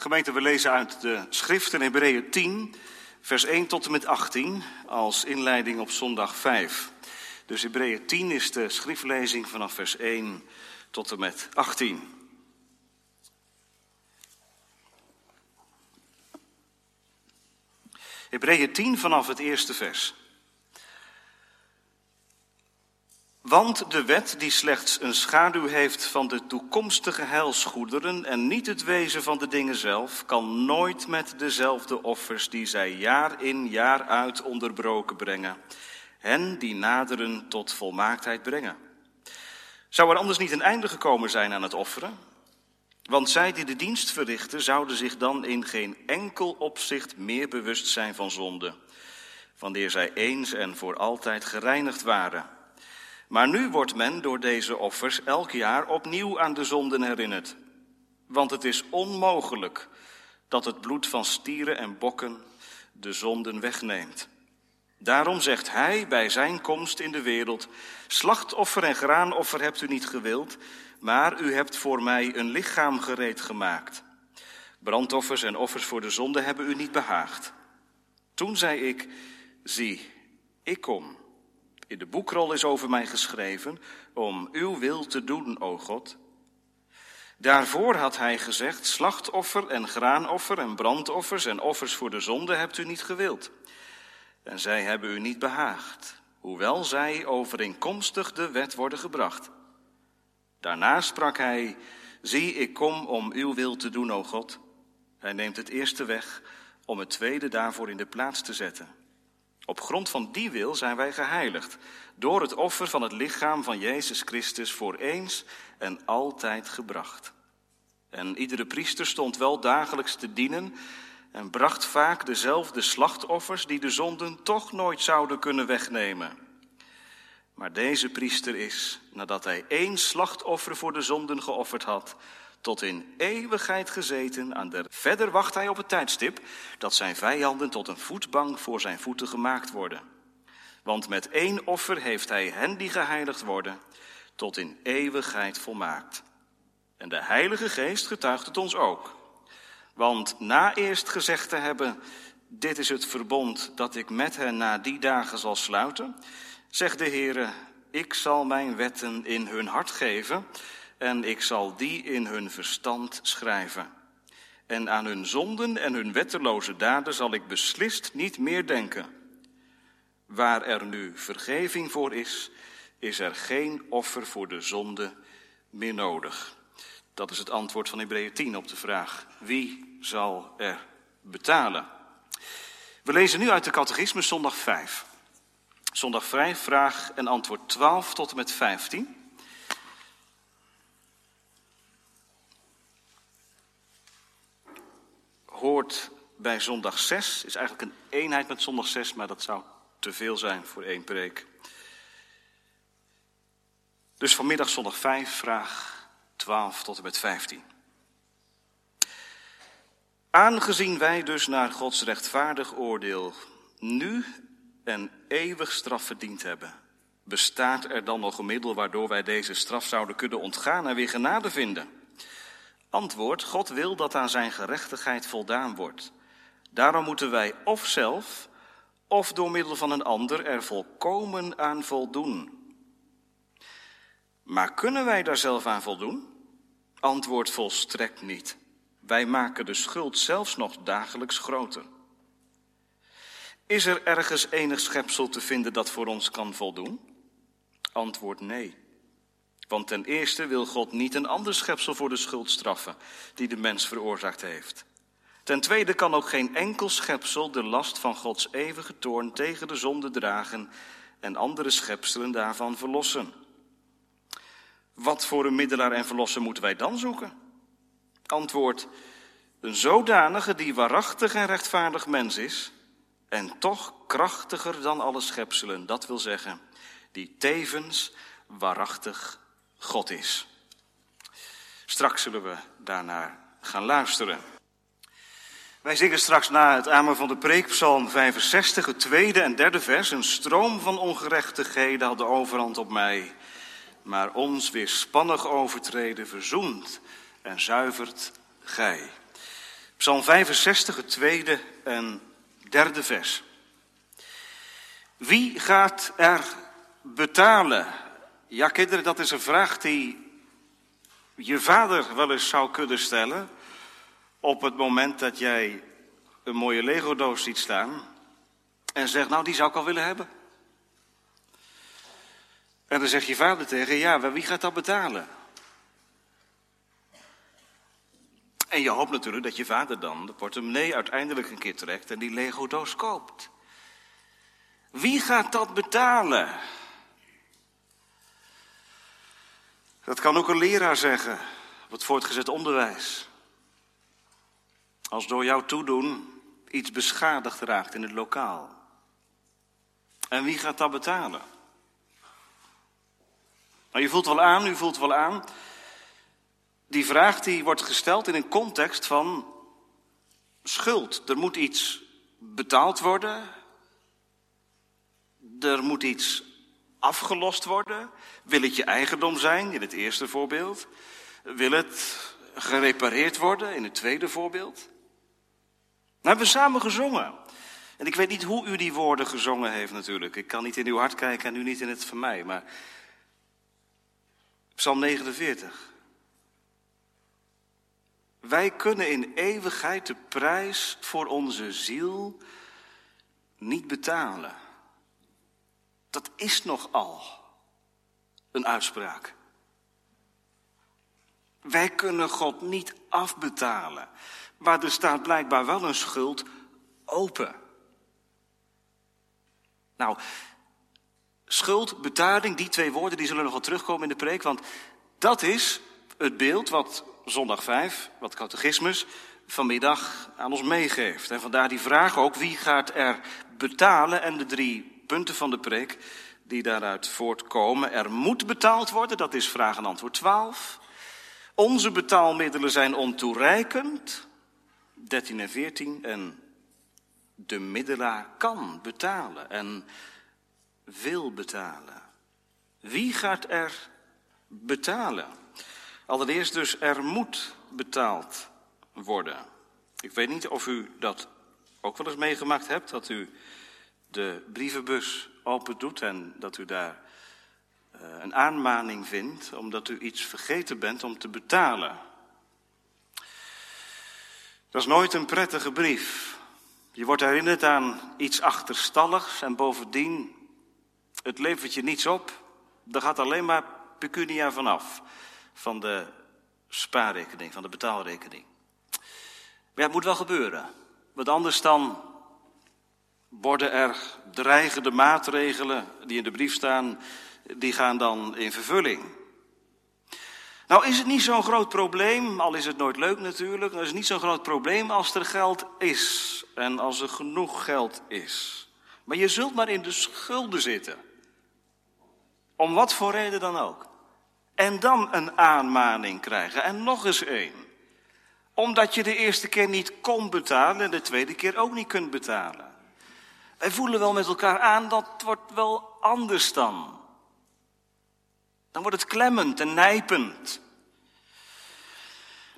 Gemeente, we lezen uit de schrift in Hebreeën 10, vers 1 tot en met 18, als inleiding op zondag 5. Dus Hebreeën 10 is de schriftlezing vanaf vers 1 tot en met 18. Hebreeën 10 vanaf het eerste vers. Want de wet die slechts een schaduw heeft van de toekomstige heilsgoederen en niet het wezen van de dingen zelf, kan nooit met dezelfde offers die zij jaar in jaar uit onderbroken brengen, hen die naderen tot volmaaktheid brengen. Zou er anders niet een einde gekomen zijn aan het offeren? Want zij die de dienst verrichten, zouden zich dan in geen enkel opzicht meer bewust zijn van zonde, wanneer zij eens en voor altijd gereinigd waren. Maar nu wordt men door deze offers elk jaar opnieuw aan de zonden herinnerd. Want het is onmogelijk dat het bloed van stieren en bokken de zonden wegneemt. Daarom zegt hij bij zijn komst in de wereld: Slachtoffer en graanoffer hebt u niet gewild, maar u hebt voor mij een lichaam gereed gemaakt. Brandoffers en offers voor de zonde hebben u niet behaagd. Toen zei ik: Zie, ik kom. In de boekrol is over mij geschreven om uw wil te doen, o God. Daarvoor had hij gezegd: Slachtoffer en graanoffer en brandoffers en offers voor de zonde hebt u niet gewild. En zij hebben u niet behaagd, hoewel zij overeenkomstig de wet worden gebracht. Daarna sprak hij: Zie, ik kom om uw wil te doen, o God. Hij neemt het eerste weg om het tweede daarvoor in de plaats te zetten. Op grond van die wil zijn wij geheiligd, door het offer van het lichaam van Jezus Christus voor eens en altijd gebracht. En iedere priester stond wel dagelijks te dienen en bracht vaak dezelfde slachtoffers die de zonden toch nooit zouden kunnen wegnemen. Maar deze priester is, nadat hij één slachtoffer voor de zonden geofferd had, tot in eeuwigheid gezeten. Aan de... Verder wacht hij op het tijdstip dat zijn vijanden tot een voetbank voor zijn voeten gemaakt worden. Want met één offer heeft hij hen die geheiligd worden, tot in eeuwigheid volmaakt. En de Heilige Geest getuigt het ons ook. Want na eerst gezegd te hebben, dit is het verbond dat ik met hen na die dagen zal sluiten, zegt de Heere, ik zal mijn wetten in hun hart geven en ik zal die in hun verstand schrijven. En aan hun zonden en hun wetteloze daden zal ik beslist niet meer denken. Waar er nu vergeving voor is, is er geen offer voor de zonde meer nodig. Dat is het antwoord van Hebreeën 10 op de vraag: wie zal er betalen? We lezen nu uit de Catechismus zondag 5. Zondag 5, vraag en antwoord 12 tot en met 15. Hoort bij zondag 6, is eigenlijk een eenheid met zondag 6, maar dat zou te veel zijn voor één preek. Dus vanmiddag zondag 5, vraag 12 tot en met 15. Aangezien wij dus naar Gods rechtvaardig oordeel nu en eeuwig straf verdiend hebben, bestaat er dan nog een middel waardoor wij deze straf zouden kunnen ontgaan en weer genade vinden? Antwoord, God wil dat aan zijn gerechtigheid voldaan wordt. Daarom moeten wij of zelf of door middel van een ander er volkomen aan voldoen. Maar kunnen wij daar zelf aan voldoen? Antwoord volstrekt niet. Wij maken de schuld zelfs nog dagelijks groter. Is er ergens enig schepsel te vinden dat voor ons kan voldoen? Antwoord nee. Want ten eerste wil God niet een ander schepsel voor de schuld straffen die de mens veroorzaakt heeft. Ten tweede kan ook geen enkel schepsel de last van Gods eeuwige toorn tegen de zonde dragen en andere schepselen daarvan verlossen. Wat voor een middelaar en verlosser moeten wij dan zoeken? Antwoord, een zodanige die waarachtig en rechtvaardig mens is en toch krachtiger dan alle schepselen, dat wil zeggen, die tevens waarachtig God is. Straks zullen we daarnaar gaan luisteren. Wij zingen straks na het amen van de preekpsalm 65, het tweede en derde vers. Een stroom van ongerechtigheden had de overhand op mij. Maar ons weer spannig overtreden verzoent en zuivert gij. Psalm 65, het tweede en derde vers. Wie gaat er betalen? Ja, kinderen, dat is een vraag die je vader wel eens zou kunnen stellen. Op het moment dat jij een mooie Lego-doos ziet staan. En zegt, nou, die zou ik al willen hebben. En dan zegt je vader tegen, ja, wie gaat dat betalen? En je hoopt natuurlijk dat je vader dan de portemonnee uiteindelijk een keer trekt en die Lego-doos koopt. Wie gaat dat betalen? Dat kan ook een leraar zeggen op het voortgezet onderwijs. Als door jouw toedoen iets beschadigd raakt in het lokaal. En wie gaat dat betalen? Nou, je voelt wel aan, u voelt wel aan. Die vraag die wordt gesteld in een context van schuld. Er moet iets betaald worden. Er moet iets afgelost worden. Wil het je eigendom zijn, in het eerste voorbeeld? Wil het gerepareerd worden, in het tweede voorbeeld? Nou hebben we samen gezongen. En ik weet niet hoe u die woorden gezongen heeft natuurlijk. Ik kan niet in uw hart kijken en u niet in het van mij. Maar Psalm 49. Wij kunnen in eeuwigheid de prijs voor onze ziel niet betalen. Dat is nogal een uitspraak. Wij kunnen God niet afbetalen. Maar er staat blijkbaar wel een schuld open. Nou, schuld, betaling, die twee woorden die zullen nog wel terugkomen in de preek. Want dat is het beeld wat zondag 5, wat catechismus, vanmiddag aan ons meegeeft. En vandaar die vraag ook, wie gaat er betalen? En de drie punten van de preek die daaruit voortkomen. Er moet betaald worden, dat is vraag en antwoord 12. Onze betaalmiddelen zijn ontoereikend, 13 en 14. En de middelaar kan betalen en wil betalen. Wie gaat er betalen? Allereerst dus, er moet betaald worden. Ik weet niet of u dat ook wel eens meegemaakt hebt, dat u de brievenbus open doet en dat u daar uh, een aanmaning vindt omdat u iets vergeten bent om te betalen. Dat is nooit een prettige brief. Je wordt herinnerd aan iets achterstalligs en bovendien, het levert je niets op. Er gaat alleen maar pecunia vanaf van de spaarrekening, van de betaalrekening. Maar het moet wel gebeuren. Want anders dan worden er dreigende maatregelen die in de brief staan, die gaan dan in vervulling. Nou is het niet zo'n groot probleem, al is het nooit leuk natuurlijk, maar is het niet zo'n groot probleem als er geld is en als er genoeg geld is. Maar je zult maar in de schulden zitten. Om wat voor reden dan ook. En dan een aanmaning krijgen. En nog eens één. Omdat je de eerste keer niet kon betalen en de tweede keer ook niet kunt betalen. Wij voelen wel met elkaar aan, dat wordt wel anders dan. Dan wordt het klemmend en nijpend.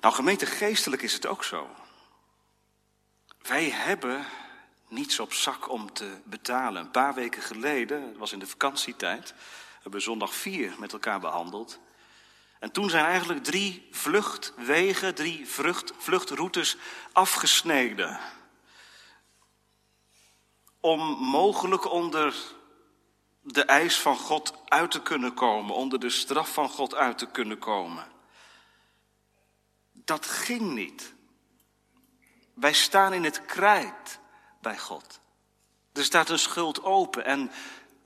Nou, gemeente geestelijk is het ook zo. Wij hebben niets op zak om te betalen. Een paar weken geleden, het was in de vakantietijd, hebben we zondag 4 met elkaar behandeld. En toen zijn eigenlijk drie vluchtwegen, drie vlucht, vluchtroutes afgesneden. Om mogelijk onder de eis van God uit te kunnen komen, onder de straf van God uit te kunnen komen. Dat ging niet. Wij staan in het krijt bij God. Er staat een schuld open en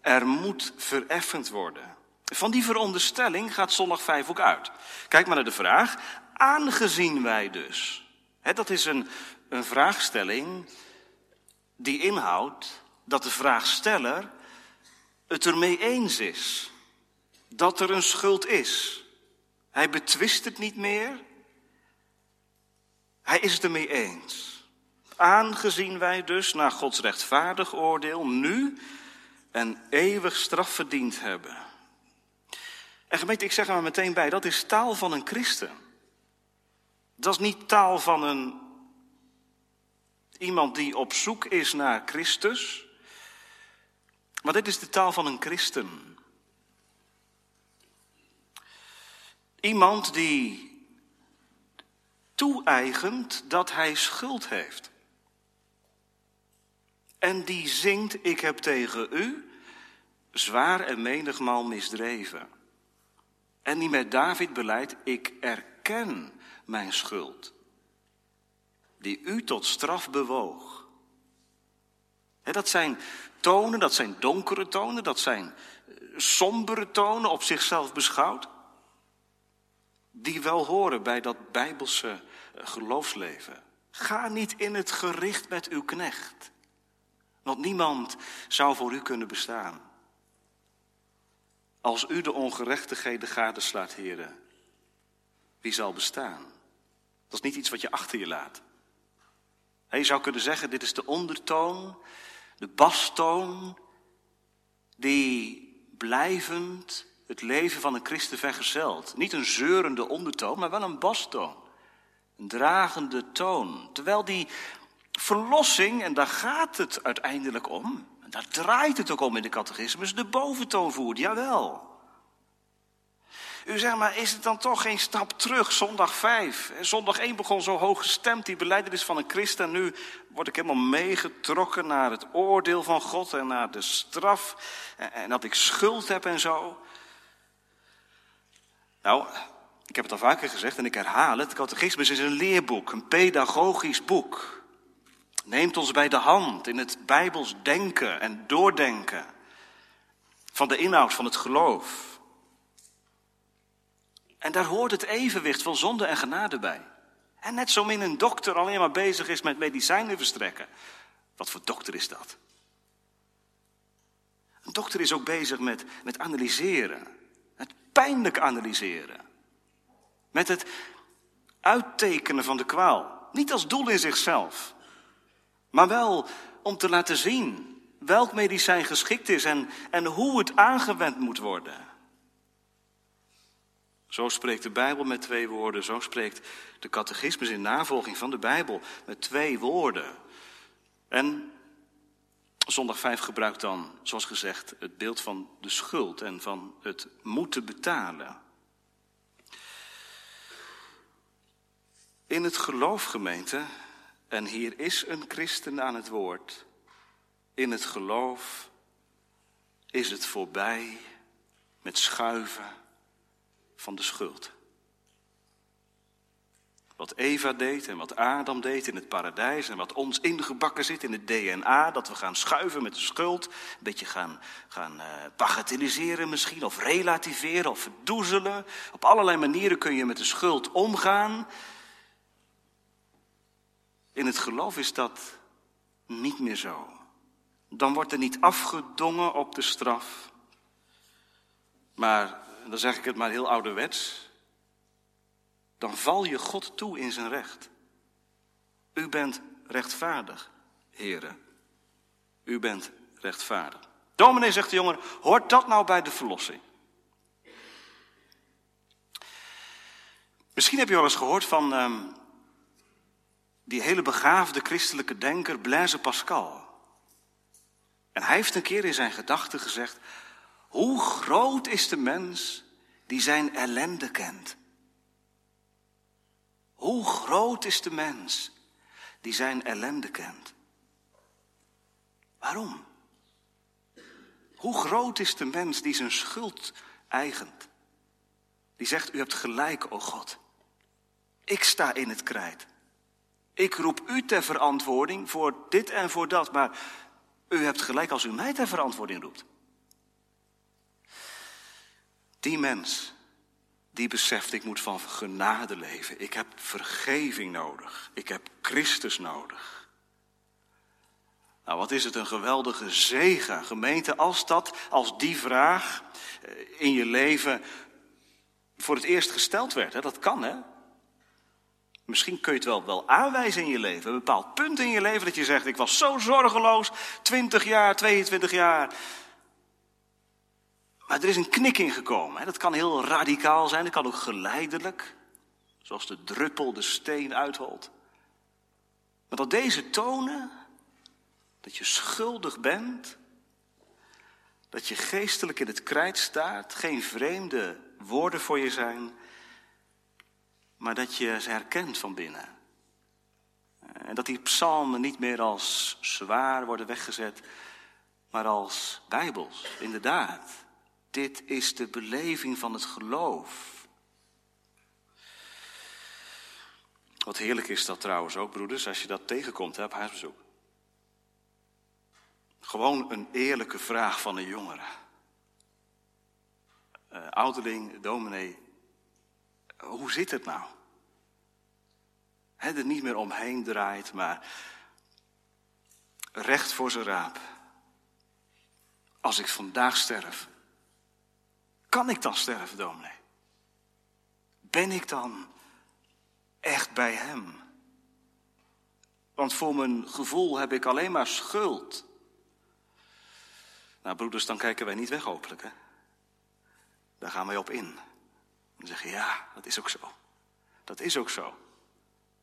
er moet vereffend worden. Van die veronderstelling gaat zondag 5 ook uit. Kijk maar naar de vraag. Aangezien wij dus. Hè, dat is een, een vraagstelling die inhoudt dat de vraagsteller het ermee eens is. Dat er een schuld is. Hij betwist het niet meer. Hij is het ermee eens. Aangezien wij dus naar Gods rechtvaardig oordeel nu een eeuwig straf verdiend hebben. En gemeente, ik zeg er maar meteen bij, dat is taal van een christen. Dat is niet taal van een Iemand die op zoek is naar Christus. Maar dit is de taal van een christen. Iemand die toe-eigent dat hij schuld heeft. En die zingt, ik heb tegen u zwaar en menigmaal misdreven. En die met David beleidt, ik erken mijn schuld, die u tot straf bewoog. dat zijn tonen, dat zijn donkere tonen, dat zijn eh, sombere tonen op zichzelf beschouwd, die wel horen bij dat bijbelse eh, geloofsleven. Ga niet in het gericht met uw knecht, want niemand zou voor u kunnen bestaan. Als u de ongerechtigheden gadeslaat, heren, wie zal bestaan? Dat is niet iets wat je achter je laat. Je zou kunnen zeggen, dit is de ondertoon, de bastoon, die blijvend het leven van een christen vergezelt. Niet een zeurende ondertoon, maar wel een bastoon. Een dragende toon. Terwijl die verlossing, en daar gaat het uiteindelijk om, en daar draait het ook om in de catechismus, de boventoon voert, jawel. U zegt maar, is het dan toch geen stap terug, zondag 5? Zondag 1 begon zo hoog gestemd, die beleidenis van een christen. En nu word ik helemaal meegetrokken naar het oordeel van God en naar de straf. En dat ik schuld heb en zo. Nou, ik heb het al vaker gezegd en ik herhaal het. Catechismus is een leerboek, een pedagogisch boek. Neemt ons bij de hand in het Bijbels denken en doordenken van de inhoud van het geloof. En daar hoort het evenwicht van zonde en genade bij. En net zo min een dokter alleen maar bezig is met medicijnen verstrekken. Wat voor dokter is dat? Een dokter is ook bezig met, met analyseren. Het pijnlijk analyseren. Met het uittekenen van de kwaal. Niet als doel in zichzelf. Maar wel om te laten zien welk medicijn geschikt is en, en hoe het aangewend moet worden. Zo spreekt de Bijbel met twee woorden, zo spreekt de catechismus in navolging van de Bijbel met twee woorden. En zondag 5 gebruikt dan, zoals gezegd, het beeld van de schuld en van het moeten betalen. In het geloofgemeente, en hier is een christen aan het woord, in het geloof is het voorbij met schuiven van de schuld. Wat Eva deed en wat Adam deed in het paradijs en wat ons ingebakken zit in het DNA, dat we gaan schuiven met de schuld, een beetje gaan, gaan uh, bagatelliseren misschien, of relativeren of verdoezelen. Op allerlei manieren kun je met de schuld omgaan. In het geloof is dat niet meer zo. Dan wordt er niet afgedongen op de straf, maar en dan zeg ik het maar heel ouderwets, dan val je God toe in zijn recht. U bent rechtvaardig, heren. U bent rechtvaardig. Dominee, zegt de jongen, hoort dat nou bij de verlossing? Misschien heb je wel eens gehoord van um, die hele begaafde christelijke denker Blaise Pascal. En hij heeft een keer in zijn gedachten gezegd: hoe groot is de mens die zijn ellende kent? Hoe groot is de mens die zijn ellende kent? Waarom? Hoe groot is de mens die zijn schuld eigent? Die zegt, u hebt gelijk, o God. Ik sta in het krijt. Ik roep u ter verantwoording voor dit en voor dat, maar u hebt gelijk als u mij ter verantwoording roept. Die mens, die beseft, ik moet van genade leven. Ik heb vergeving nodig. Ik heb Christus nodig. Nou, wat is het een geweldige zegen, gemeente, als dat, als die vraag eh, in je leven voor het eerst gesteld werd. Hè? Dat kan, hè? Misschien kun je het wel, wel aanwijzen in je leven. Een bepaald punt in je leven dat je zegt, ik was zo zorgeloos, 20 jaar, 22 jaar. Maar er is een knikking gekomen. Dat kan heel radicaal zijn, dat kan ook geleidelijk. Zoals de druppel de steen uitholt. Maar dat deze tonen dat je schuldig bent, dat je geestelijk in het krijt staat, geen vreemde woorden voor je zijn, maar dat je ze herkent van binnen. En dat die psalmen niet meer als zwaar worden weggezet, maar als bijbels, inderdaad. Dit is de beleving van het geloof. Wat heerlijk is dat trouwens ook, broeders, als je dat tegenkomt hè, op huisbezoek. Gewoon een eerlijke vraag van een jongere. Uh, ouderling, dominee, hoe zit het nou? He, er niet meer omheen draait, maar recht voor zijn raap. Als ik vandaag sterf, kan ik dan sterven, dominee? Ben ik dan echt bij Hem? Want voor mijn gevoel heb ik alleen maar schuld. Nou, broeders, dan kijken wij niet weg, hopelijk. Hè? Daar gaan wij op in. Dan zeggen ja, dat is ook zo. Dat is ook zo.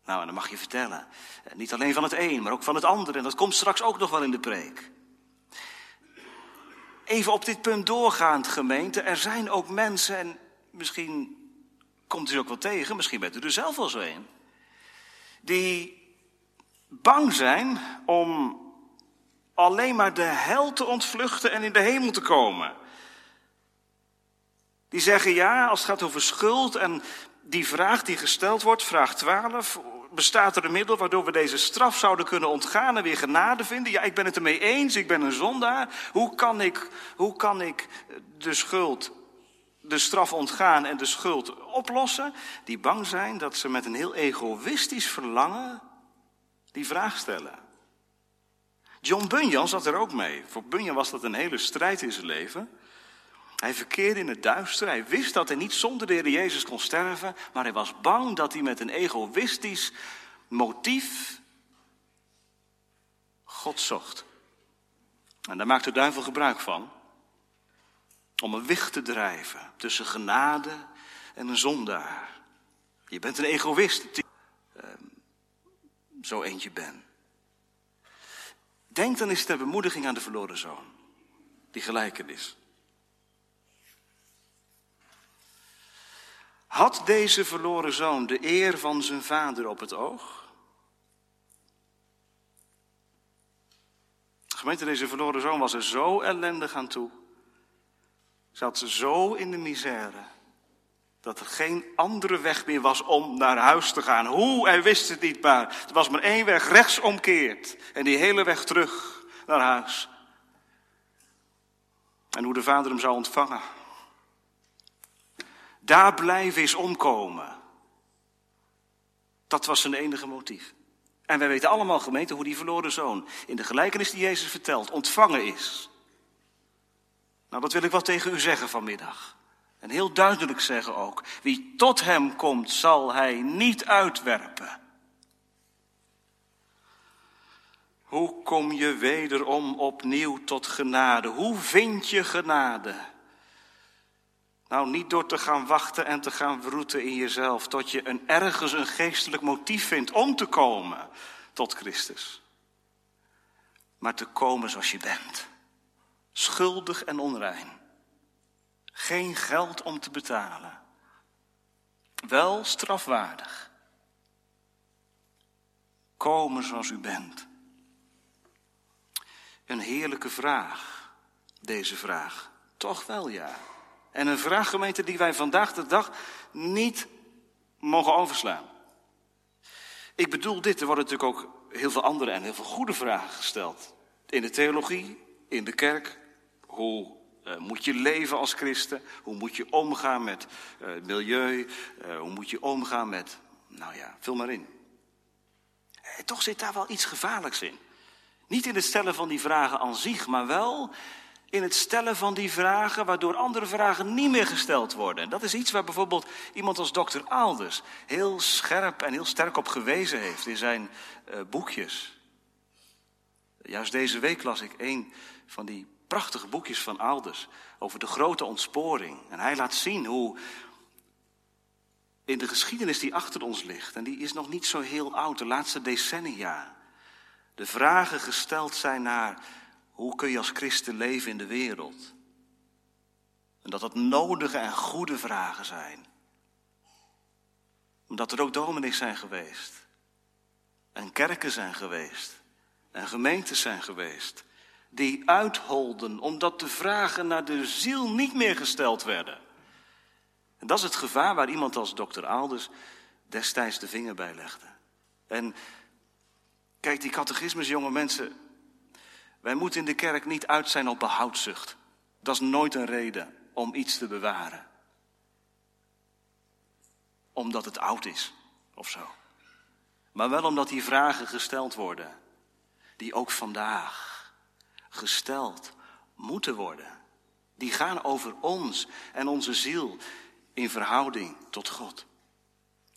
Nou, en dan mag je vertellen. Eh, niet alleen van het een, maar ook van het ander. En dat komt straks ook nog wel in de preek. Even op dit punt doorgaand, gemeente. Er zijn ook mensen, en misschien komt u ook wel tegen, misschien bent u er zelf wel zo een. Die bang zijn om alleen maar de hel te ontvluchten en in de hemel te komen. Die zeggen ja, als het gaat over schuld en die vraag die gesteld wordt, vraag 12, bestaat er een middel waardoor we deze straf zouden kunnen ontgaan en weer genade vinden? Ja, ik ben het ermee eens, ik ben een zondaar. Hoe kan ik, hoe kan ik de schuld, de straf ontgaan en de schuld oplossen? Die bang zijn dat ze met een heel egoïstisch verlangen die vraag stellen. John Bunyan zat er ook mee. Voor Bunyan was dat een hele strijd in zijn leven. Hij verkeerde in het duister. Hij wist dat hij niet zonder de Heer Jezus kon sterven. Maar hij was bang dat hij met een egoïstisch motief God zocht. En daar maakt de duivel gebruik van. Om een wicht te drijven tussen genade en een zondaar. Je bent een egoïst. Uh, zo eentje ben. Denk dan eens ter bemoediging aan de verloren zoon. Die gelijkenis. Had deze verloren zoon de eer van zijn vader op het oog? Gemeente, deze verloren zoon was er zo ellendig aan toe. Zat zo in de misère. Dat er geen andere weg meer was om naar huis te gaan. Hoe, hij wist het niet maar. Er was maar één weg rechtsomkeerd. En die hele weg terug naar huis. En hoe de vader hem zou ontvangen. Daar blijven is omkomen. Dat was zijn enige motief. En wij weten allemaal, gemeente, hoe die verloren zoon in de gelijkenis die Jezus vertelt ontvangen is. Nou, dat wil ik wel tegen u zeggen vanmiddag. En heel duidelijk zeggen ook. Wie tot hem komt, zal hij niet uitwerpen. Hoe kom je wederom opnieuw tot genade? Hoe vind je genade? Nou, niet door te gaan wachten en te gaan wroeten in jezelf, tot je een, ergens een geestelijk motief vindt om te komen tot Christus. Maar te komen zoals je bent. Schuldig en onrein. Geen geld om te betalen. Wel strafwaardig. Komen zoals u bent. Een heerlijke vraag, deze vraag. Toch wel ja. En een vraaggemeente die wij vandaag de dag niet mogen overslaan. Ik bedoel dit, er worden natuurlijk ook heel veel andere en heel veel goede vragen gesteld. In de theologie, in de kerk. Hoe uh, moet je leven als christen? Hoe moet je omgaan met uh, milieu? Uh, hoe moet je omgaan met, nou ja, vul maar in. toch zit daar wel iets gevaarlijks in. Niet in het stellen van die vragen aan zich, maar wel in het stellen van die vragen, waardoor andere vragen niet meer gesteld worden. En dat is iets waar bijvoorbeeld iemand als dokter Alders heel scherp en heel sterk op gewezen heeft in zijn uh, boekjes. Juist deze week las ik een van die prachtige boekjes van Alders over de grote ontsporing. En hij laat zien hoe in de geschiedenis die achter ons ligt, en die is nog niet zo heel oud, de laatste decennia, de vragen gesteld zijn naar hoe kun je als christen leven in de wereld? En dat dat nodige en goede vragen zijn. Omdat er ook dominees zijn geweest. En kerken zijn geweest. En gemeentes zijn geweest. Die uitholden omdat de vragen naar de ziel niet meer gesteld werden. En dat is het gevaar waar iemand als dokter Alders destijds de vinger bij legde. En kijk, die catechismus, jonge mensen. Wij moeten in de kerk niet uit zijn op behoudzucht. Dat is nooit een reden om iets te bewaren. Omdat het oud is of zo. Maar wel omdat die vragen gesteld worden. Die ook vandaag gesteld moeten worden. Die gaan over ons en onze ziel in verhouding tot God.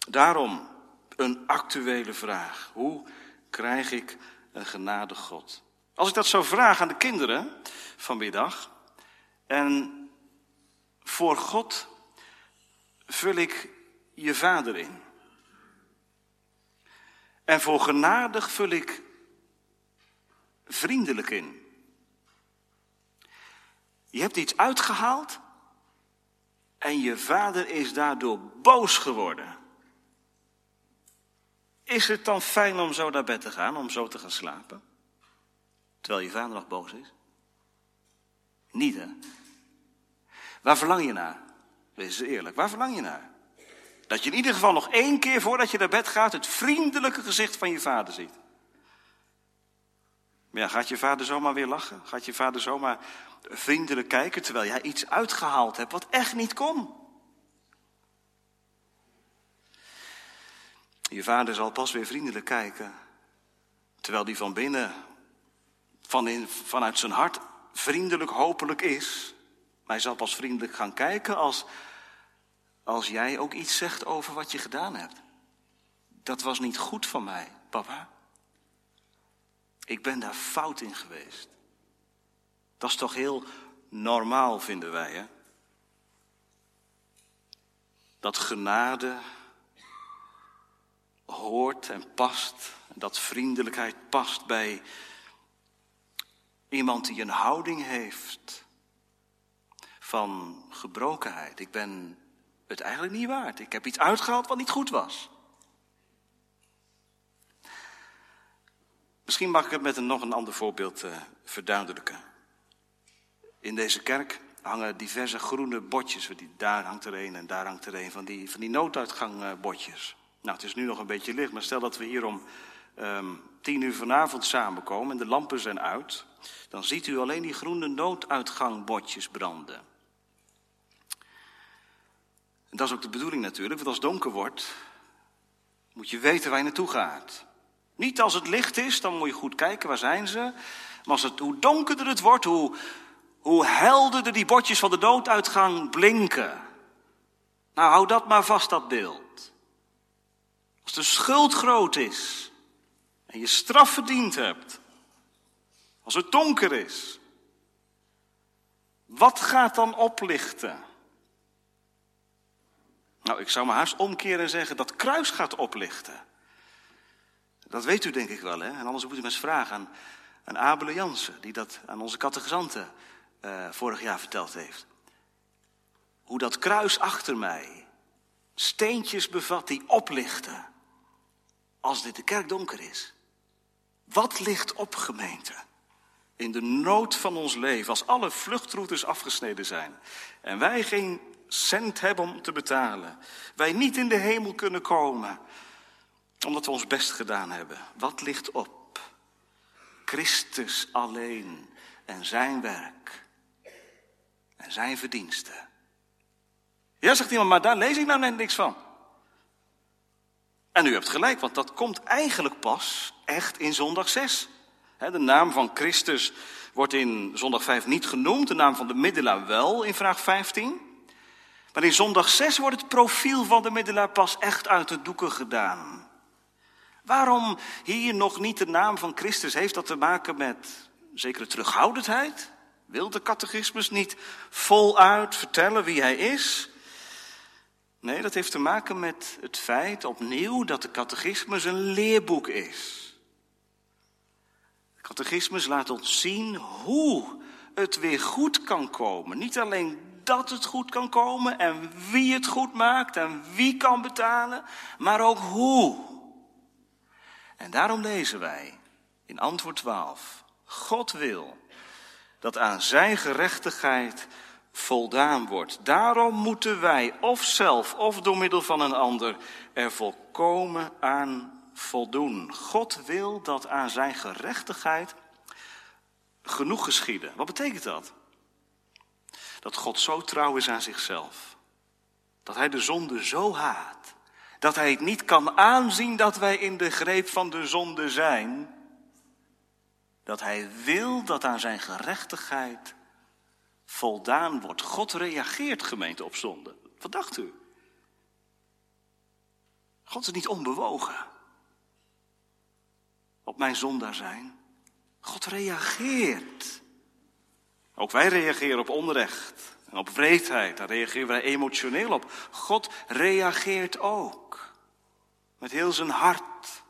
Daarom een actuele vraag. Hoe krijg ik een genadig God? Als ik dat zou vragen aan de kinderen vanmiddag en voor God vul ik je vader in. En voor genadig vul ik vriendelijk in. Je hebt iets uitgehaald en je vader is daardoor boos geworden. Is het dan fijn om zo naar bed te gaan, om zo te gaan slapen? Terwijl je vader nog boos is? Niet hè? Waar verlang je naar? Wees eerlijk, waar verlang je naar? Dat je in ieder geval nog één keer voordat je naar bed gaat het vriendelijke gezicht van je vader ziet. Maar ja, gaat je vader zomaar weer lachen? Gaat je vader zomaar vriendelijk kijken terwijl jij iets uitgehaald hebt wat echt niet kon? Je vader zal pas weer vriendelijk kijken terwijl die van binnen, van in, vanuit zijn hart vriendelijk hopelijk is. Maar hij zal pas vriendelijk gaan kijken als, als jij ook iets zegt over wat je gedaan hebt. Dat was niet goed van mij, papa. Ik ben daar fout in geweest. Dat is toch heel normaal, vinden wij, hè? Dat genade hoort en past, dat vriendelijkheid past bij iemand die een houding heeft van gebrokenheid. Ik ben het eigenlijk niet waard. Ik heb iets uitgehaald wat niet goed was. Misschien mag ik het met een, nog een ander voorbeeld uh, verduidelijken. In deze kerk hangen diverse groene bordjes. Daar hangt er een en daar hangt er een van die, van die nooduitgangbordjes. Nou, het is nu nog een beetje licht, maar stel dat we hier om um, tien uur vanavond samenkomen en de lampen zijn uit. Dan ziet u alleen die groene nooduitgangbordjes branden. En dat is ook de bedoeling natuurlijk, want als het donker wordt, moet je weten waar je naartoe gaat. Niet als het licht is, dan moet je goed kijken, waar zijn ze. Maar als het, hoe donkerder het wordt, hoe, hoe helderder die bordjes van de dooduitgang blinken. Nou, hou dat maar vast, dat beeld. Als de schuld groot is en je straf verdiend hebt. Als het donker is. Wat gaat dan oplichten? Nou, ik zou me haast omkeren en zeggen dat kruis gaat oplichten. Dat weet u denk ik wel, hè? En anders moet u eens vragen aan, aan Abele Jansen, die dat aan onze catechizanten uh, vorig jaar verteld heeft. Hoe dat kruis achter mij steentjes bevat die oplichten als dit de kerk donker is. Wat ligt op, gemeente? In de nood van ons leven, als alle vluchtroutes afgesneden zijn en wij geen cent hebben om te betalen. Wij niet in de hemel kunnen komen, omdat we ons best gedaan hebben. Wat ligt op? Christus alleen en zijn werk en zijn verdiensten. Ja, zegt iemand, maar daar lees ik nou net niks van. En u hebt gelijk, want dat komt eigenlijk pas echt in zondag 6. De naam van Christus wordt in zondag 5 niet genoemd, de naam van de middelaar wel in vraag 15. Maar in zondag 6 wordt het profiel van de middelaar pas echt uit de doeken gedaan. Waarom hier nog niet de naam van Christus? Heeft dat te maken met zekere terughoudendheid? Wil de catechismus niet voluit vertellen wie hij is? Nee, dat heeft te maken met het feit opnieuw dat de catechismus een leerboek is. Catechismus laat ons zien hoe het weer goed kan komen. Niet alleen dat het goed kan komen en wie het goed maakt en wie kan betalen, maar ook hoe. En daarom lezen wij in antwoord 12: God wil dat aan zijn gerechtigheid voldaan wordt. Daarom moeten wij, of zelf of door middel van een ander, er volkomen aan voldoen. God wil dat aan zijn gerechtigheid genoeg geschieden. Wat betekent dat? Dat God zo trouw is aan zichzelf. Dat hij de zonde zo haat. Dat hij het niet kan aanzien dat wij in de greep van de zonde zijn. Dat hij wil dat aan zijn gerechtigheid voldaan wordt. God reageert gemeente op zonde. Wat dacht u? God is niet onbewogen op mijn zondaar zijn. God reageert. Ook wij reageren op onrecht en op wreedheid. Daar reageren wij emotioneel op. God reageert ook. Met heel zijn hart.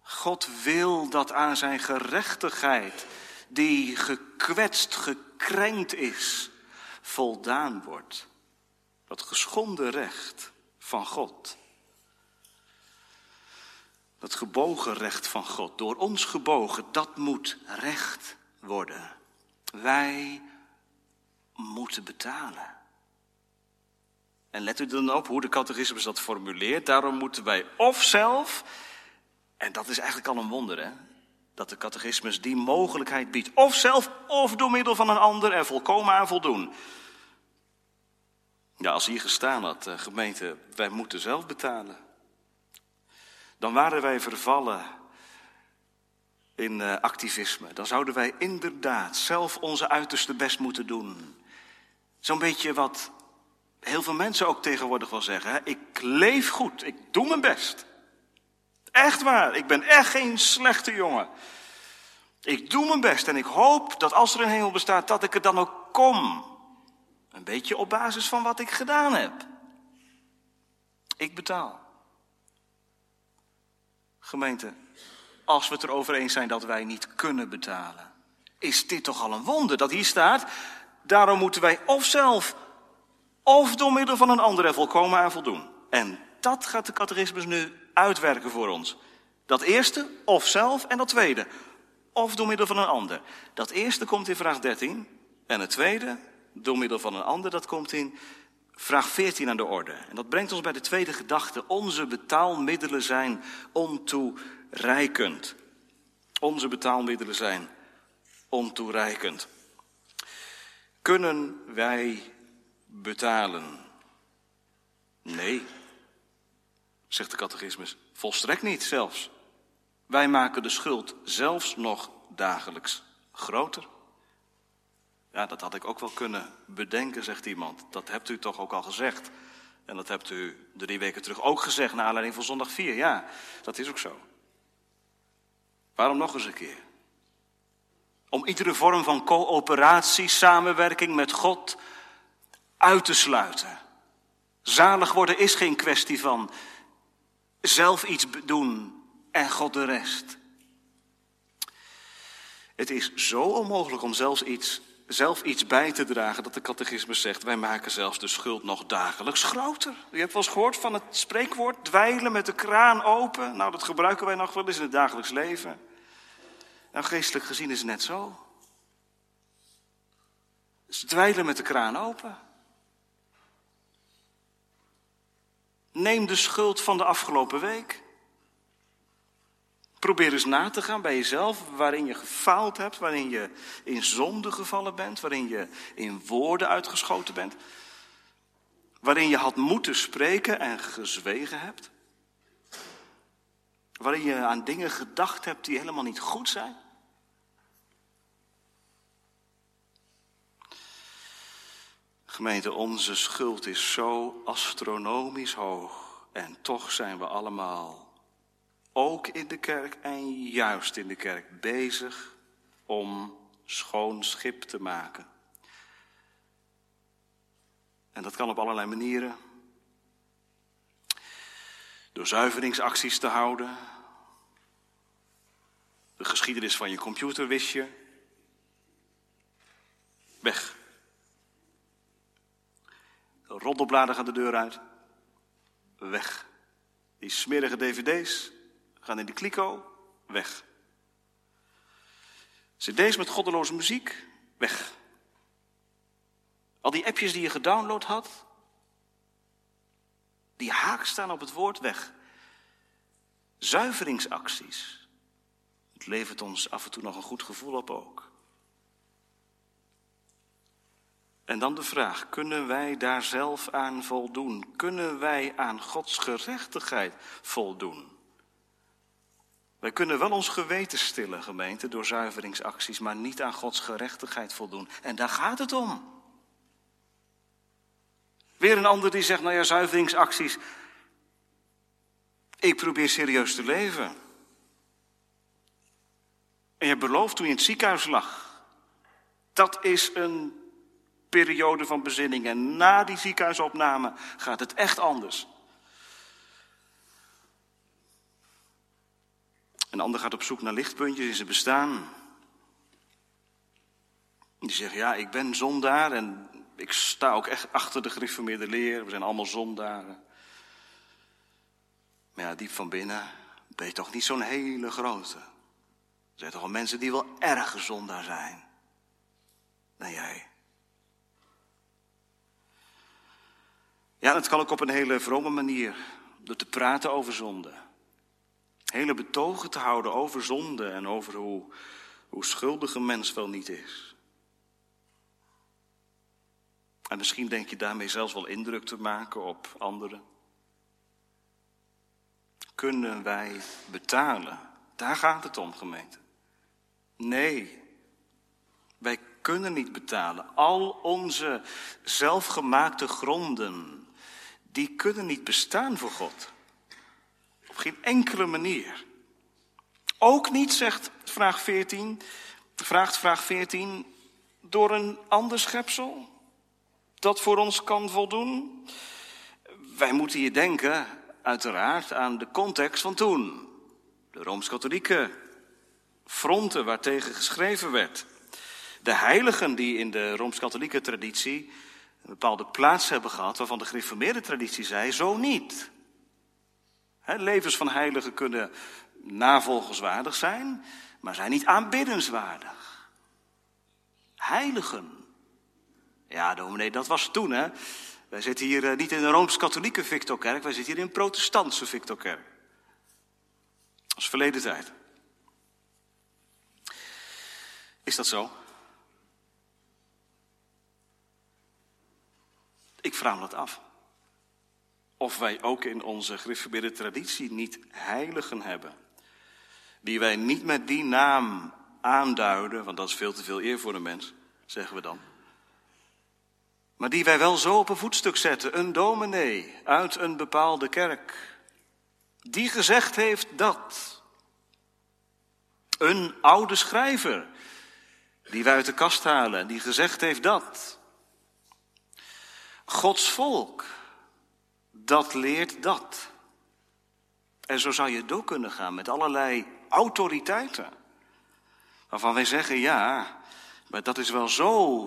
God wil dat aan zijn gerechtigheid die gekwetst, gekrenkt is, voldaan wordt. Dat geschonden recht van God. Dat gebogen recht van God, door ons gebogen, dat moet recht worden. Wij moeten betalen. En let u dan op hoe de catechismus dat formuleert. Daarom moeten wij of zelf, en dat is eigenlijk al een wonder, hè? dat de catechismus die mogelijkheid biedt. Of zelf, of door middel van een ander er volkomen aan voldoen. Ja, als hier gestaan had, eh, gemeente, wij moeten zelf betalen. Dan waren wij vervallen in uh, activisme. Dan zouden wij inderdaad zelf onze uiterste best moeten doen. Zo'n beetje wat heel veel mensen ook tegenwoordig wel zeggen. Hè? Ik leef goed, ik doe mijn best. Echt waar, ik ben echt geen slechte jongen. Ik doe mijn best en ik hoop dat als er een hemel bestaat, dat ik er dan ook kom. Een beetje op basis van wat ik gedaan heb. Ik betaal. Gemeente, als we het erover eens zijn dat wij niet kunnen betalen, is dit toch al een wonder dat hier staat. Daarom moeten wij of zelf of door middel van een ander er volkomen aan voldoen. En dat gaat de catechismus nu uitwerken voor ons. Dat eerste, of zelf, en dat tweede, of door middel van een ander. Dat eerste komt in vraag 13, en het tweede, door middel van een ander, dat komt in vraag 14 aan de orde. En dat brengt ons bij de tweede gedachte. Onze betaalmiddelen zijn ontoereikend. Onze betaalmiddelen zijn ontoereikend. Kunnen wij betalen? Nee, zegt de catechismus. Volstrekt niet zelfs. Wij maken de schuld zelfs nog dagelijks groter. Dat had ik ook wel kunnen bedenken, zegt iemand. Dat hebt u toch ook al gezegd. En dat hebt u drie weken terug ook gezegd, naar aanleiding van zondag 4. Ja, dat is ook zo. Waarom nog eens een keer? Om iedere vorm van coöperatie, samenwerking met God uit te sluiten. Zalig worden is geen kwestie van zelf iets doen en God de rest. Het is zo onmogelijk om zelfs iets, zelf iets bij te dragen dat de catechismus zegt, wij maken zelfs de schuld nog dagelijks groter. Je hebt wel eens gehoord van het spreekwoord, dweilen met de kraan open. Nou, dat gebruiken wij nog wel eens in het dagelijks leven. Nou, geestelijk gezien is het net zo. Dus dweilen met de kraan open. Neem de schuld van de afgelopen week. Probeer eens na te gaan bij jezelf waarin je gefaald hebt, waarin je in zonde gevallen bent, waarin je in woorden uitgeschoten bent, waarin je had moeten spreken en gezwegen hebt, waarin je aan dingen gedacht hebt die helemaal niet goed zijn. Gemeente, onze schuld is zo astronomisch hoog en toch zijn we allemaal ook in de kerk en juist in de kerk bezig om schoon schip te maken. En dat kan op allerlei manieren. Door zuiveringsacties te houden. De geschiedenis van je computer wist je. Weg. De roddelbladen gaan de deur uit. Weg. Die smerige dvd's gaan in de kliko. Weg. CD's met goddeloze muziek. Weg. Al die appjes die je gedownload had, die haak staan op het woord weg. Zuiveringsacties. Het levert ons af en toe nog een goed gevoel op ook. En dan de vraag, kunnen wij daar zelf aan voldoen? Kunnen wij aan Gods gerechtigheid voldoen? Wij kunnen wel ons geweten stillen, gemeente, door zuiveringsacties, maar niet aan Gods gerechtigheid voldoen. En daar gaat het om. Weer een ander die zegt, nou ja, zuiveringsacties. Ik probeer serieus te leven. En je belooft toen je in het ziekenhuis lag. Dat is een periode van bezinning. En na die ziekenhuisopname gaat het echt anders. Een ander gaat op zoek naar lichtpuntjes in zijn bestaan. Die zegt, ja, ik ben zondaar en ik sta ook echt achter de gereformeerde leer. We zijn allemaal zondaren. Maar ja, diep van binnen ben je toch niet zo'n hele grote. Er zijn toch wel mensen die wel erg zondaar zijn. Dan jij. Ja, het kan ook op een hele vrome manier. Door te praten over zonde. Hele betogen te houden over zonde en over hoe, hoe schuldig een mens wel niet is. En misschien denk je daarmee zelfs wel indruk te maken op anderen. Kunnen wij betalen? Daar gaat het om, gemeente. Nee, wij kunnen niet betalen. Al onze zelfgemaakte gronden, die kunnen niet bestaan voor God. Geen enkele manier. Ook niet, zegt vraag 14, vraagt vraag 14, door een ander schepsel? dat voor ons kan voldoen? Wij moeten hier denken, uiteraard, aan de context van toen. De Rooms-Katholieke fronten waartegen geschreven werd. De heiligen die in de Rooms-Katholieke traditie een bepaalde plaats hebben gehad, waarvan de gereformeerde traditie zei, zo niet. Levens van heiligen kunnen navolgenswaardig zijn, maar zijn niet aanbiddenswaardig. Heiligen ja, dominee, dat was toen, hè. Wij zitten hier eh, niet in een Rooms-Katholieke Victorkerk, wij zitten hier in een protestantse Victorkerk. Dat is verleden tijd. Is dat zo? Ik vraag me dat af. Of wij ook in onze gereformeerde traditie niet heiligen hebben. Die wij niet met die naam aanduiden, want dat is veel te veel eer voor de mens, zeggen we dan. Maar die wij wel zo op een voetstuk zetten. Een dominee uit een bepaalde kerk. Die gezegd heeft dat. Een oude schrijver. Die wij uit de kast halen. Die gezegd heeft dat. Gods volk. Dat leert dat. En zo zou je door kunnen gaan met allerlei autoriteiten. Waarvan wij zeggen, ja, maar dat is wel zo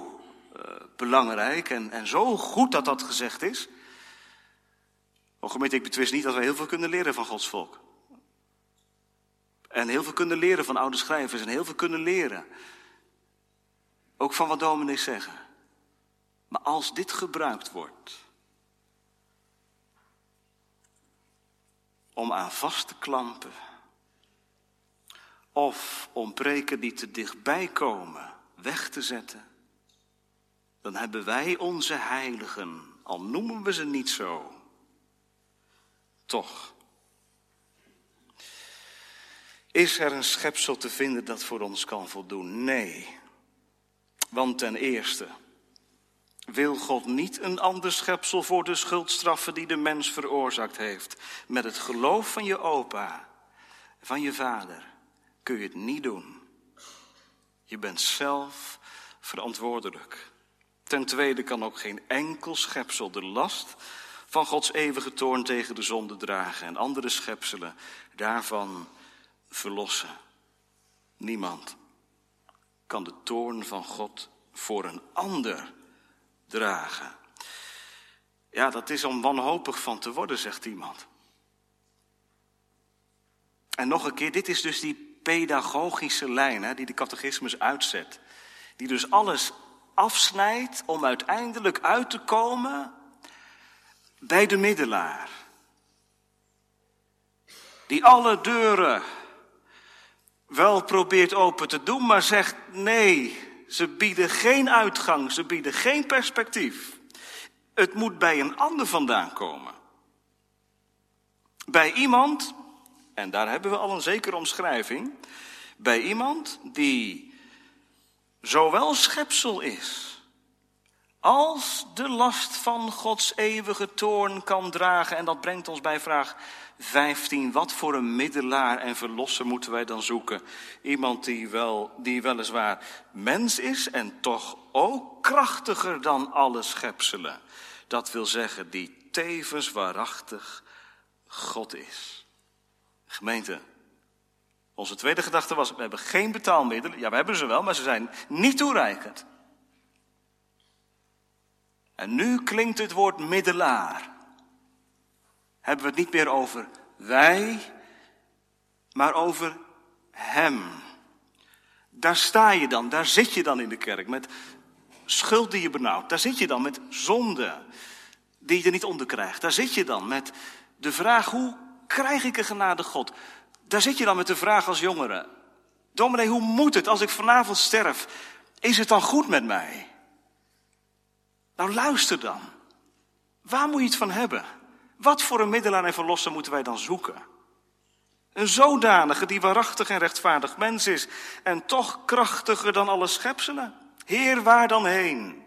eh, belangrijk en, en zo goed dat dat gezegd is. O gemeente, ik betwist niet dat we heel veel kunnen leren van Gods volk. En heel veel kunnen leren van oude schrijvers en heel veel kunnen leren. Ook van wat dominees zeggen. Maar als dit gebruikt wordt om aan vast te klampen, of om preken die te dichtbij komen weg te zetten, dan hebben wij onze heiligen, al noemen we ze niet zo, toch. Is er een schepsel te vinden dat voor ons kan voldoen? Nee. Want ten eerste wil God niet een ander schepsel voor de schuldstraffen die de mens veroorzaakt heeft. Met het geloof van je opa, van je vader, kun je het niet doen. Je bent zelf verantwoordelijk. Ten tweede kan ook geen enkel schepsel de last van Gods eeuwige toorn tegen de zonde dragen en andere schepselen daarvan verlossen. Niemand kan de toorn van God voor een ander dragen. Ja, dat is om wanhopig van te worden, zegt iemand. En nog een keer, dit is dus die pedagogische lijn hè, die de catechismus uitzet. Die dus alles afsnijdt om uiteindelijk uit te komen bij de middelaar. Die alle deuren wel probeert open te doen, maar zegt nee, ze bieden geen uitgang, ze bieden geen perspectief. Het moet bij een ander vandaan komen. Bij iemand, en daar hebben we al een zekere omschrijving, bij iemand die zowel schepsel is, als de last van Gods eeuwige toorn kan dragen. En dat brengt ons bij vraag 15. Wat voor een middelaar en verlosser moeten wij dan zoeken? Iemand die, wel, die weliswaar mens is en toch ook krachtiger dan alle schepselen. Dat wil zeggen, die tevens waarachtig God is. Gemeente, onze tweede gedachte was, we hebben geen betaalmiddelen. Ja, we hebben ze wel, maar ze zijn niet toereikend. En nu klinkt het woord middelaar. Hebben we het niet meer over wij, maar over Hem. Daar sta je dan, daar zit je dan in de kerk met schuld die je benauwt. Daar zit je dan met zonde die je er niet onder krijgt. Daar zit je dan met de vraag, hoe krijg ik een genade God? Daar zit je dan met de vraag als jongere. Dominee, hoe moet het als ik vanavond sterf? Is het dan goed met mij? Nou, luister dan. Waar moet je het van hebben? Wat voor een middelaar en verlosser moeten wij dan zoeken? Een zodanige die waarachtig en rechtvaardig mens is en toch krachtiger dan alle schepselen. Heer, waar dan heen?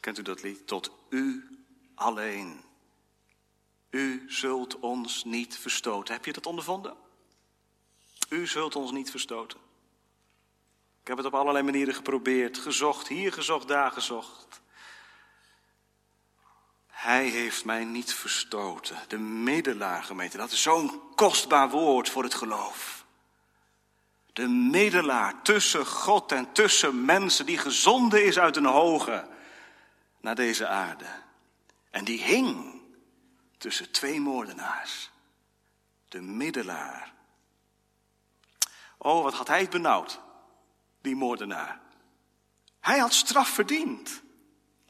Kent u dat lied? Tot u alleen. U zult ons niet verstoten. Heb je dat ondervonden? U zult ons niet verstoten. Ik heb het op allerlei manieren geprobeerd, gezocht, hier gezocht, daar gezocht. Hij heeft mij niet verstoten. De middelaar, gemeente, dat is zo'n kostbaar woord voor het geloof. De middelaar tussen God en tussen mensen, die gezonden is uit een hoge naar deze aarde. En die hing tussen twee moordenaars. De middelaar. Oh, wat had hij benauwd, die moordenaar. Hij had straf verdiend.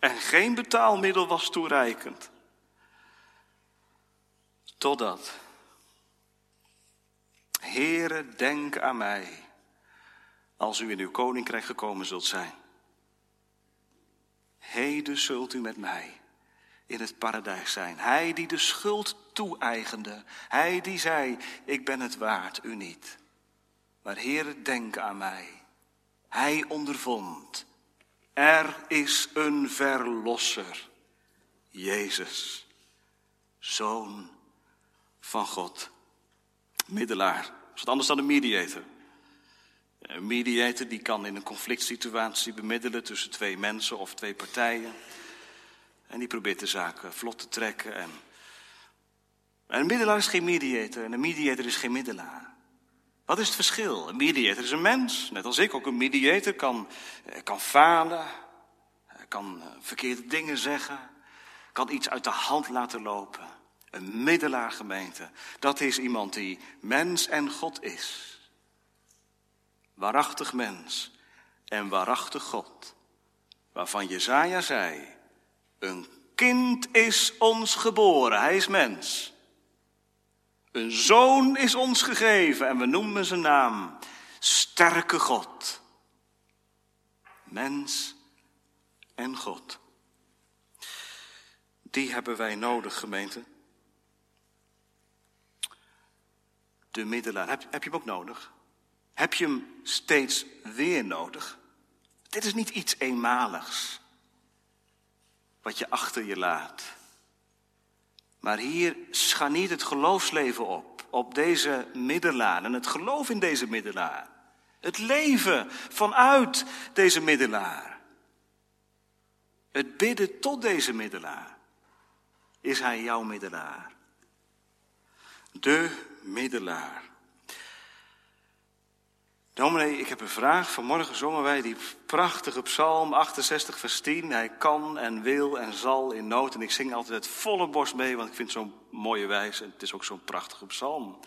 En geen betaalmiddel was toereikend. Totdat. Heere, denk aan mij. Als u in uw koninkrijk gekomen zult zijn. Heden zult u met mij in het paradijs zijn. Hij die de schuld toe-eigende. Hij die zei, ik ben het waard, u niet. Maar Heere, denk aan mij. Hij ondervond. Er is een verlosser. Jezus, Zoon van God. Middelaar. Dat is wat anders dan een mediator. Een mediator die kan in een conflict situatie bemiddelen tussen twee mensen of twee partijen. En die probeert de zaak vlot te trekken. En, en een middelaar is geen mediator en een mediator is geen middelaar. Wat is het verschil? Een mediator is een mens, net als ik ook een mediator kan, eh, kan falen, eh, kan eh, verkeerde dingen zeggen, kan iets uit de hand laten lopen. Een middelaar gemeente, dat is iemand die mens en God is. Waarachtig mens en waarachtig God. Waarvan Jezaja zei, een kind is ons geboren, hij is mens. Een zoon is ons gegeven en we noemen zijn naam Sterke God. Mens en God. Die hebben wij nodig, gemeente. De middelaar. Heb, heb je hem ook nodig? Heb je hem steeds weer nodig? Dit is niet iets eenmaligs wat je achter je laat. Maar hier scharniert het geloofsleven op, op deze middelaar en het geloof in deze middelaar. Het leven vanuit deze middelaar. Het bidden tot deze middelaar. Is hij jouw middelaar? De middelaar. Dominee, ik heb een vraag. Vanmorgen zongen wij die prachtige psalm 68 vers 10. Hij kan en wil en zal in nood. En ik zing altijd het volle borst mee, want ik vind het zo'n mooie wijs. En het is ook zo'n prachtige psalm.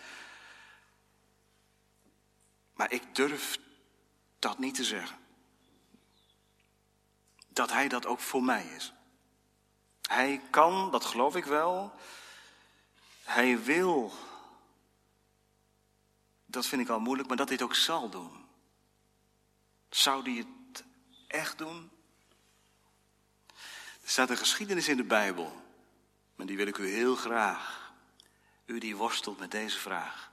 Maar ik durf dat niet te zeggen. Dat hij dat ook voor mij is. Hij kan, dat geloof ik wel. Hij wil. Dat vind ik al moeilijk, maar dat het ook zal doen. Zou hij het echt doen? Er staat een geschiedenis in de Bijbel. Maar die wil ik u heel graag, u die worstelt met deze vraag,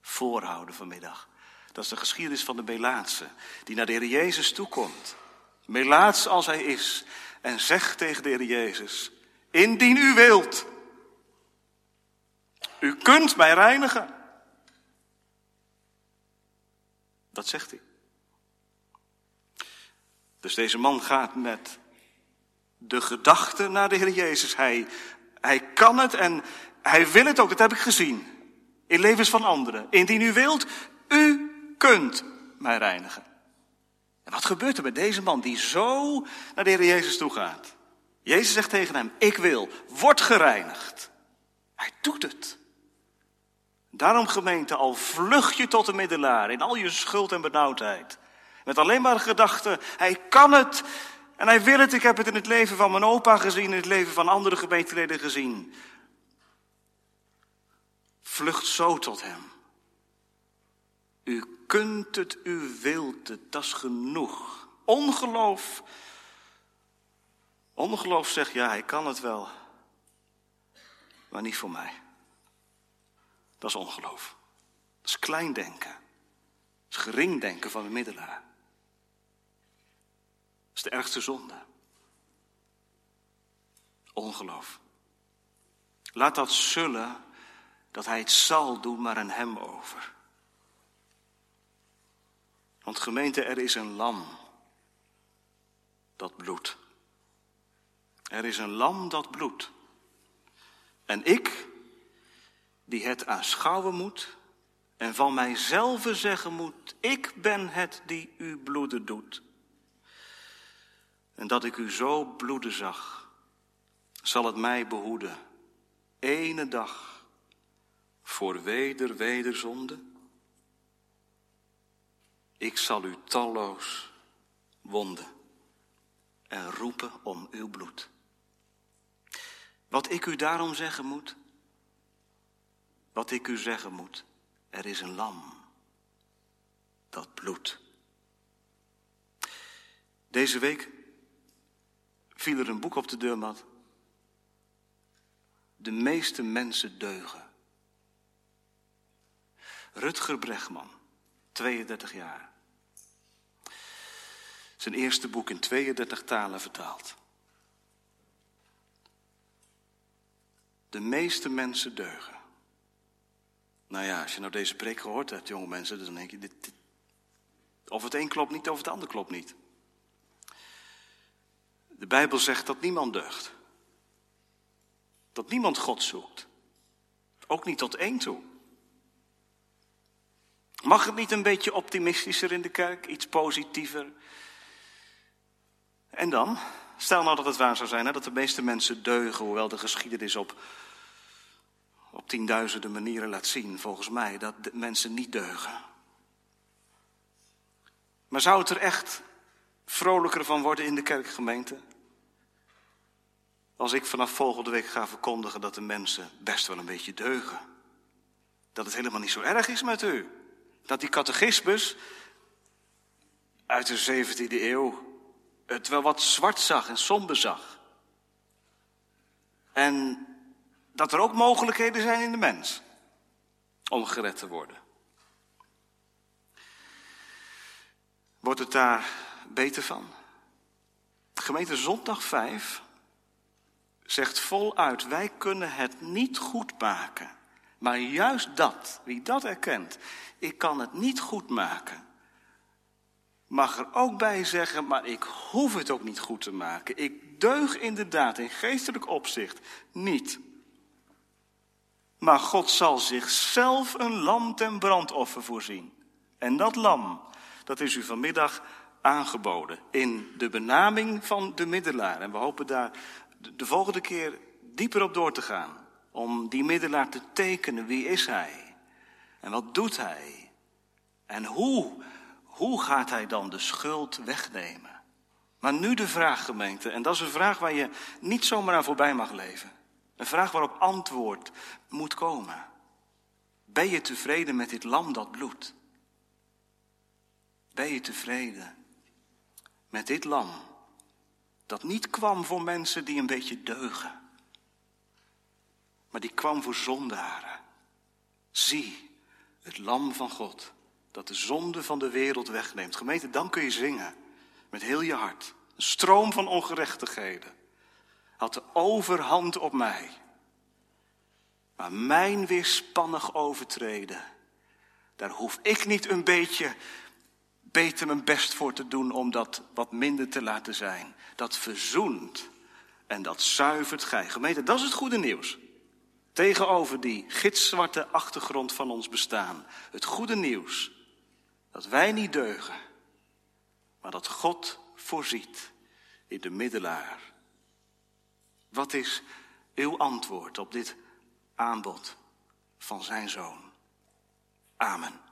voorhouden vanmiddag. Dat is de geschiedenis van de Melaatse, die naar de Heer Jezus toekomt. Melaats als hij is. En zegt tegen de Heer Jezus, indien u wilt, u kunt mij reinigen. Dat zegt hij. Dus deze man gaat met de gedachte naar de Heer Jezus. Hij, hij kan het en hij wil het ook, dat heb ik gezien. In levens van anderen. Indien u wilt, u kunt mij reinigen. En wat gebeurt er met deze man die zo naar de Heer Jezus toe gaat? Jezus zegt tegen hem, ik wil, word gereinigd. Hij doet het. Daarom gemeente, al vlucht je tot de middelaar in al je schuld en benauwdheid. Met alleen maar de gedachte, hij kan het en hij wil het. Ik heb het in het leven van mijn opa gezien, in het leven van andere gemeenteleden gezien. Vlucht zo tot hem. U kunt het, u wilt het, dat is genoeg. Ongeloof. Ongeloof zegt, ja, hij kan het wel. Maar niet voor mij. Dat is ongeloof. Dat is klein denken. Dat is gering denken van de middelaar. Dat is de ergste zonde. Ongeloof. Laat dat zullen dat hij het zal doen, maar aan hem over. Want gemeente, er is een lam dat bloedt. Er is een lam dat bloedt. En ik, die het aanschouwen moet en van mijzelf zeggen moet, ik ben het die u bloeden doet. En dat ik u zo bloeden zag, zal het mij behoeden, ene dag, voor weder wederzonde. Ik zal u talloos wonden en roepen om uw bloed. Wat ik u daarom zeggen moet, wat ik u zeggen moet, er is een lam dat bloedt. Deze week viel er een boek op de deurmat. De meeste mensen deugen. Rutger Bregman, 32 jaar. Zijn eerste boek in 32 talen vertaald. De meeste mensen deugen. Nou ja, als je nou deze preek gehoord hebt, jonge mensen, dan denk je, dit, of het een klopt niet, of het ander klopt niet. De Bijbel zegt dat niemand deugt. Dat niemand God zoekt. Ook niet tot één toe. Mag het niet een beetje optimistischer in de kerk, iets positiever? En dan, stel nou dat het waar zou zijn, hè, dat de meeste mensen deugen, hoewel de geschiedenis op op tienduizenden manieren laat zien, volgens mij, dat de mensen niet deugen. Maar zou het er echt vrolijker van worden in de kerkgemeente? Als ik vanaf volgende week ga verkondigen dat de mensen best wel een beetje deugen. Dat het helemaal niet zo erg is met u. Dat die catechismus uit de 17e eeuw het wel wat zwart zag en somber zag. En dat er ook mogelijkheden zijn in de mens om gered te worden. Wordt het daar beter van? Gemeente Zondag 5 zegt voluit: wij kunnen het niet goed maken. Maar juist dat, wie dat erkent, ik kan het niet goed maken. mag er ook bij zeggen, maar ik hoef het ook niet goed te maken. Ik deug inderdaad in geestelijk opzicht niet. Maar God zal zichzelf een lam ten brandoffer voorzien. En dat lam, dat is u vanmiddag aangeboden in de benaming van de middelaar. En we hopen daar de volgende keer dieper op door te gaan. Om die middelaar te tekenen. Wie is hij? En wat doet hij? En hoe, hoe gaat hij dan de schuld wegnemen? Maar nu de vraag, gemeente, en dat is een vraag waar je niet zomaar aan voorbij mag leven. Een vraag waarop antwoord moet komen. Ben je tevreden met dit lam dat bloedt? Ben je tevreden met dit lam dat niet kwam voor mensen die een beetje deugen, maar die kwam voor zondaren? Zie, het lam van God dat de zonde van de wereld wegneemt. Gemeente, dan kun je zingen met heel je hart. Een stroom van ongerechtigheden had de overhand op mij. Maar mijn weerspannig overtreden, daar hoef ik niet een beetje beter mijn best voor te doen om dat wat minder te laten zijn. Dat verzoent en dat zuivert gij. Gemeente, dat is het goede nieuws. Tegenover die gitzwarte achtergrond van ons bestaan. Het goede nieuws. Dat wij niet deugen, maar dat God voorziet in de middelaar. Wat is uw antwoord op dit aanbod van zijn zoon? Amen.